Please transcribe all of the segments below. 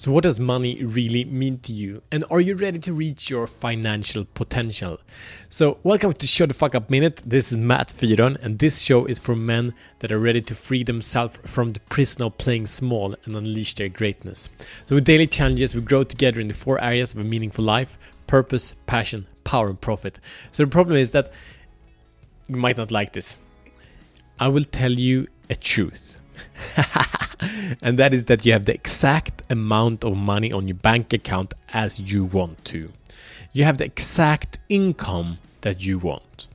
So, what does money really mean to you? And are you ready to reach your financial potential? So, welcome to Show the Fuck Up Minute. This is Matt Fyron, and this show is for men that are ready to free themselves from the prison of playing small and unleash their greatness. So, with daily challenges, we grow together in the four areas of a meaningful life purpose, passion, power, and profit. So, the problem is that you might not like this. I will tell you a truth. and that is that you have the exact amount of money on your bank account as you want to. You have the exact income that you want.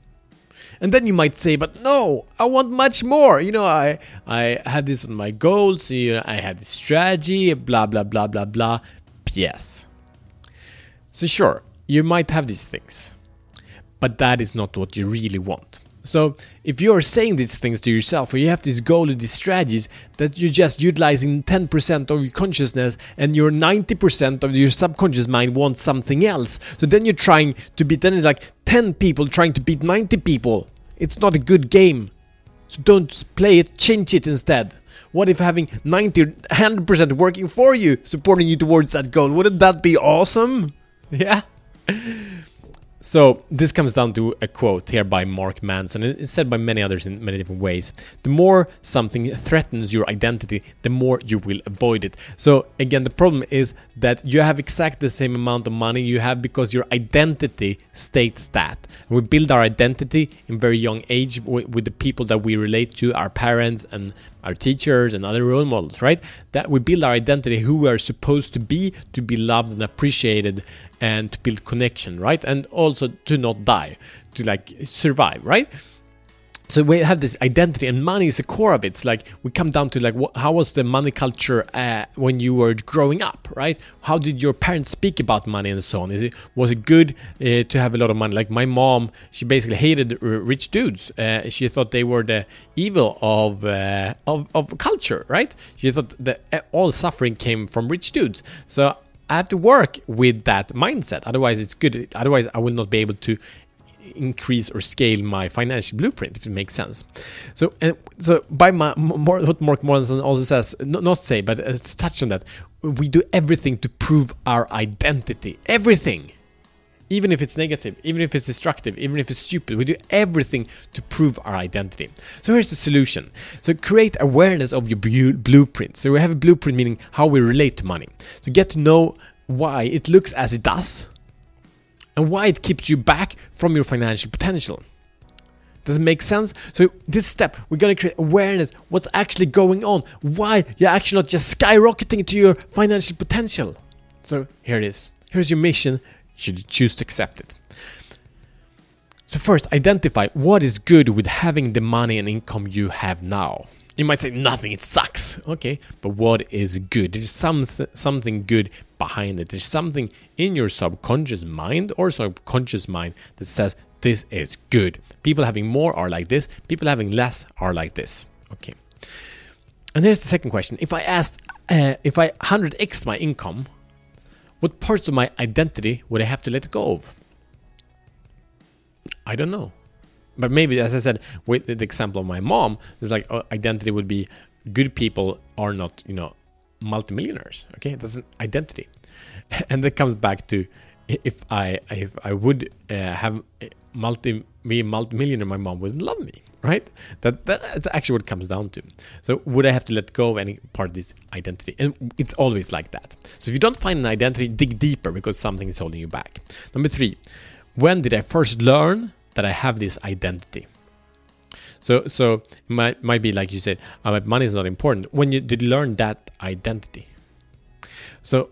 And then you might say, but no, I want much more. You know, I I have this on my goals, you know, I have this strategy, blah blah blah blah blah. Yes. So sure, you might have these things. But that is not what you really want. So if you are saying these things to yourself, or you have this goal or these strategies that you're just utilizing 10% of your consciousness and your 90% of your subconscious mind wants something else. So then you're trying to beat, then it's like 10 people trying to beat 90 people. It's not a good game. So don't play it, change it instead. What if having 90 100% working for you, supporting you towards that goal? Wouldn't that be awesome? Yeah. So this comes down to a quote here by Mark Manson, and it's said by many others in many different ways. The more something threatens your identity, the more you will avoid it. So again, the problem is that you have exactly the same amount of money you have because your identity states that. we build our identity in very young age with, with the people that we relate to, our parents and our teachers and other role models, right? That we build our identity, who we are supposed to be, to be loved and appreciated, and to build connection, right? And also to not die, to like survive, right? So we have this identity and money is the core of it. It's like we come down to like how was the money culture uh, when you were growing up right? How did your parents speak about money and so on? Is it was it good uh, to have a lot of money? Like my mom she basically hated rich dudes. Uh, she thought they were the evil of, uh, of of culture right? She thought that uh, all suffering came from rich dudes. So I have to work with that mindset. Otherwise, it's good. Otherwise, I will not be able to increase or scale my financial blueprint if it makes sense. So, and so by my, more, what Mark Manson also says, not, not say, but uh, to touch on that, we do everything to prove our identity. Everything. Even if it's negative, even if it's destructive, even if it's stupid, we do everything to prove our identity. So here's the solution. So create awareness of your blueprint. So we have a blueprint meaning how we relate to money. So get to know why it looks as it does and why it keeps you back from your financial potential. Does it make sense? So this step, we're gonna create awareness, what's actually going on, why you're actually not just skyrocketing to your financial potential. So here it is. Here's your mission. Should you choose to accept it? So first, identify what is good with having the money and income you have now. You might say nothing, it sucks. Okay, but what is good? There's some something good behind it. There's something in your subconscious mind or subconscious mind that says this is good. People having more are like this, people having less are like this. Okay. And here's the second question. If I asked uh, if I 100x my income, what parts of my identity would I have to let go of? I don't know but maybe as I said with the example of my mom, it's like uh, identity would be good people are not you know multimillionaires. Okay, that's an identity, and that comes back to if I if I would uh, have multi be multi-millionaire, my mom wouldn't love me, right? That that's actually what comes down to. So would I have to let go of any part of this identity? And it's always like that. So if you don't find an identity, dig deeper because something is holding you back. Number three, when did I first learn that I have this identity. So so it might might be like you said, oh, money is not important. When you did learn that identity. So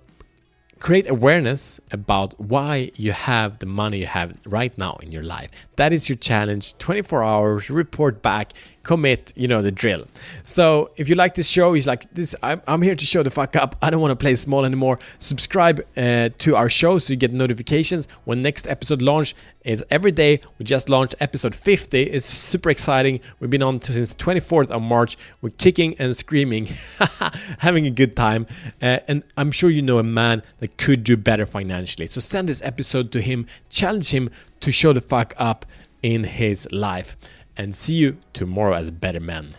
create awareness about why you have the money you have right now in your life. That is your challenge. 24 hours, report back, commit, you know, the drill. So if you like this show, he's like, this, I'm, I'm here to show the fuck up. I don't want to play small anymore. Subscribe uh, to our show so you get notifications when next episode launch is every day. We just launched episode 50. It's super exciting. We've been on since 24th of March. We're kicking and screaming, having a good time. Uh, and I'm sure you know a man that could do better financially. So send this episode to him, challenge him to show the fuck up in his life and see you tomorrow as better men.